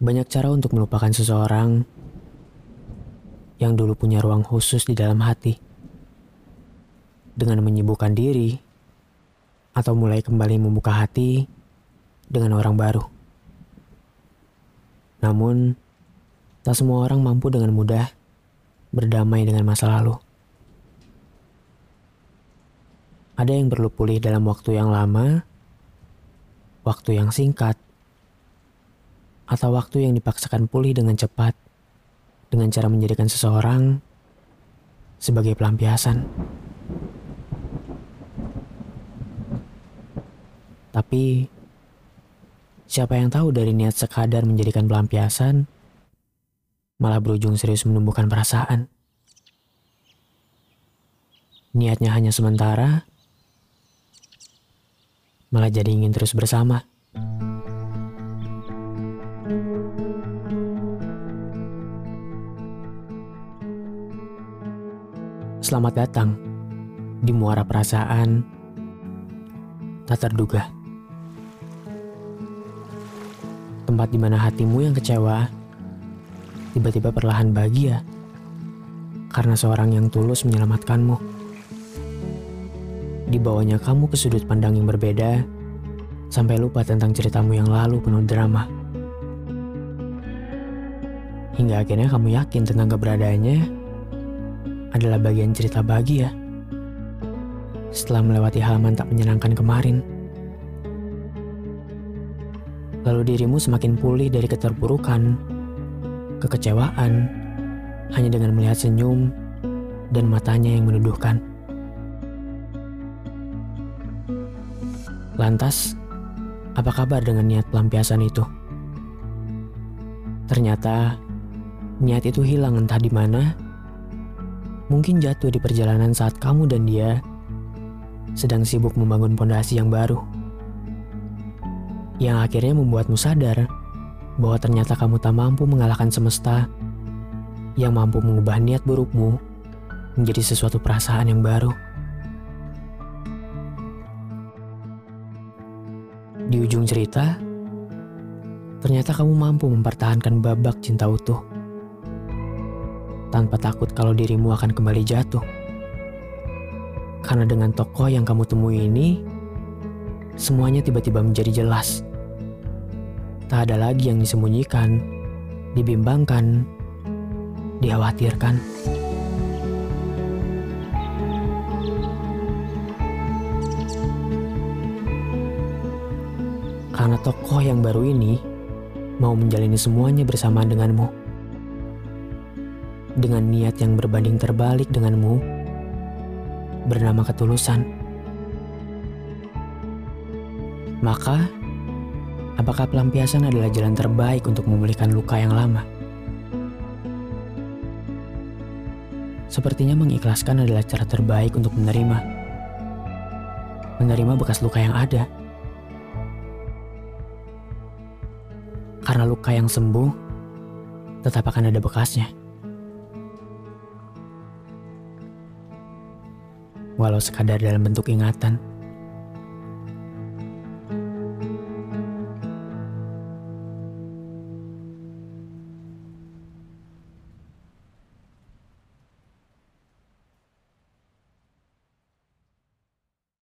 Banyak cara untuk melupakan seseorang yang dulu punya ruang khusus di dalam hati. Dengan menyibukkan diri atau mulai kembali membuka hati dengan orang baru. Namun, tak semua orang mampu dengan mudah berdamai dengan masa lalu. Ada yang perlu pulih dalam waktu yang lama, waktu yang singkat, atau waktu yang dipaksakan pulih dengan cepat dengan cara menjadikan seseorang sebagai pelampiasan. Tapi siapa yang tahu dari niat sekadar menjadikan pelampiasan malah berujung serius menumbuhkan perasaan. Niatnya hanya sementara, malah jadi ingin terus bersama. Selamat datang di muara perasaan tak terduga. Tempat di mana hatimu yang kecewa tiba-tiba perlahan bahagia karena seorang yang tulus menyelamatkanmu. Dibawanya kamu ke sudut pandang yang berbeda sampai lupa tentang ceritamu yang lalu penuh drama. Hingga akhirnya kamu yakin tentang keberadaannya adalah bagian cerita bahagia. Setelah melewati halaman tak menyenangkan kemarin, lalu dirimu semakin pulih dari keterpurukan kekecewaan hanya dengan melihat senyum dan matanya yang menuduhkan. Lantas, apa kabar dengan niat pelampiasan itu? Ternyata, niat itu hilang entah di mana. Mungkin jatuh di perjalanan saat kamu dan dia sedang sibuk membangun pondasi yang baru. Yang akhirnya membuatmu sadar bahwa ternyata kamu tak mampu mengalahkan semesta yang mampu mengubah niat burukmu menjadi sesuatu perasaan yang baru. Di ujung cerita, ternyata kamu mampu mempertahankan babak cinta utuh tanpa takut kalau dirimu akan kembali jatuh. Karena dengan tokoh yang kamu temui ini, semuanya tiba-tiba menjadi jelas. Tak ada lagi yang disembunyikan, dibimbangkan, dikhawatirkan. Karena tokoh yang baru ini mau menjalani semuanya bersama denganmu. Dengan niat yang berbanding terbalik denganmu, bernama ketulusan. Maka, Apakah pelampiasan adalah jalan terbaik untuk memulihkan luka yang lama? Sepertinya mengikhlaskan adalah cara terbaik untuk menerima. Menerima bekas luka yang ada. Karena luka yang sembuh tetap akan ada bekasnya. Walau sekadar dalam bentuk ingatan.